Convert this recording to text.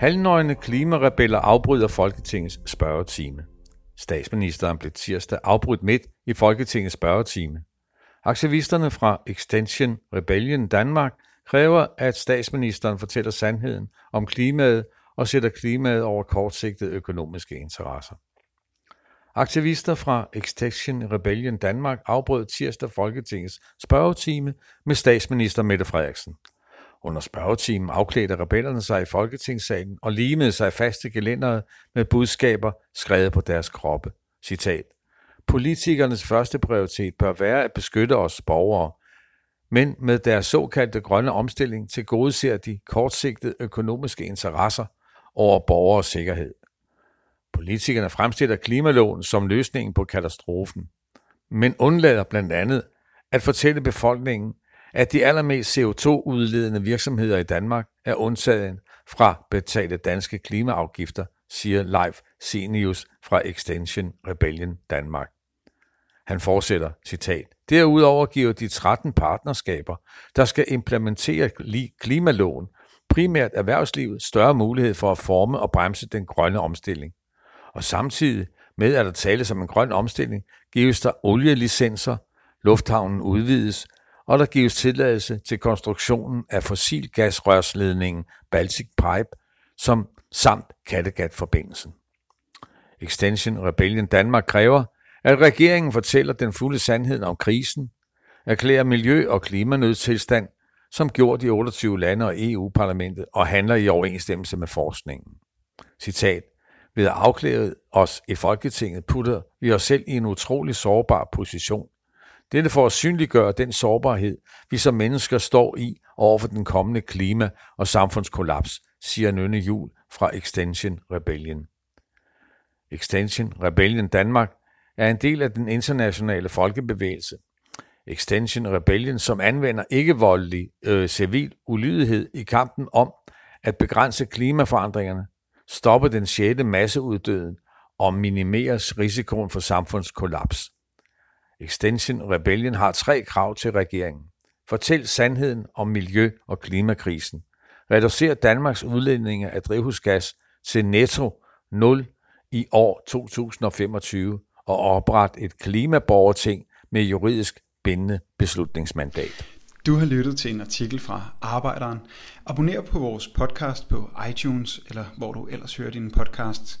Halvnøgne klimarebeller afbryder Folketingets spørgetime. Statsministeren blev tirsdag afbrudt midt i Folketingets spørgetime. Aktivisterne fra Extension Rebellion Danmark kræver, at statsministeren fortæller sandheden om klimaet og sætter klimaet over kortsigtede økonomiske interesser. Aktivister fra Extinction Rebellion Danmark afbrød tirsdag Folketingets spørgetime med statsminister Mette Frederiksen. Under spørgetimen afklædte rebellerne sig i Folketingssalen og limede sig fast i gelænderet med budskaber skrevet på deres kroppe. Citat. Politikernes første prioritet bør være at beskytte os borgere, men med deres såkaldte grønne omstilling til gode ser de kortsigtede økonomiske interesser over borgers sikkerhed. Politikerne fremstiller klimaloven som løsningen på katastrofen, men undlader blandt andet at fortælle befolkningen, at de allermest CO2-udledende virksomheder i Danmark er undtaget fra betalte danske klimaafgifter, siger Leif Senius fra Extension Rebellion Danmark. Han fortsætter, citat, Derudover giver de 13 partnerskaber, der skal implementere klimaloven, primært erhvervslivet større mulighed for at forme og bremse den grønne omstilling. Og samtidig med, at der tales om en grøn omstilling, gives der olielicenser, lufthavnen udvides, og der gives tilladelse til konstruktionen af fossilgasrørsledningen Baltic Pipe, som samt Kattegat-forbindelsen. Extension Rebellion Danmark kræver, at regeringen fortæller den fulde sandhed om krisen, erklærer miljø- og klimanødtilstand, som gjort i 28 lande og EU-parlamentet og handler i overensstemmelse med forskningen. Citat. Ved at afklæde os i Folketinget putter vi os selv i en utrolig sårbar position. Dette for at synliggøre den sårbarhed, vi som mennesker står i over for den kommende klima- og samfundskollaps, siger Nynne Jul fra Extension Rebellion. Extension Rebellion Danmark er en del af den internationale folkebevægelse. Extension Rebellion, som anvender ikke-voldelig øh, civil ulydighed i kampen om at begrænse klimaforandringerne, stoppe den sjette masseuddøden og minimeres risikoen for samfundskollaps. Extension Rebellion har tre krav til regeringen. Fortæl sandheden om miljø- og klimakrisen. Reducer Danmarks udledninger af drivhusgas til netto 0 i år 2025 og opret et klimaborgerting med juridisk bindende beslutningsmandat. Du har lyttet til en artikel fra Arbejderen. Abonner på vores podcast på iTunes, eller hvor du ellers hører din podcast.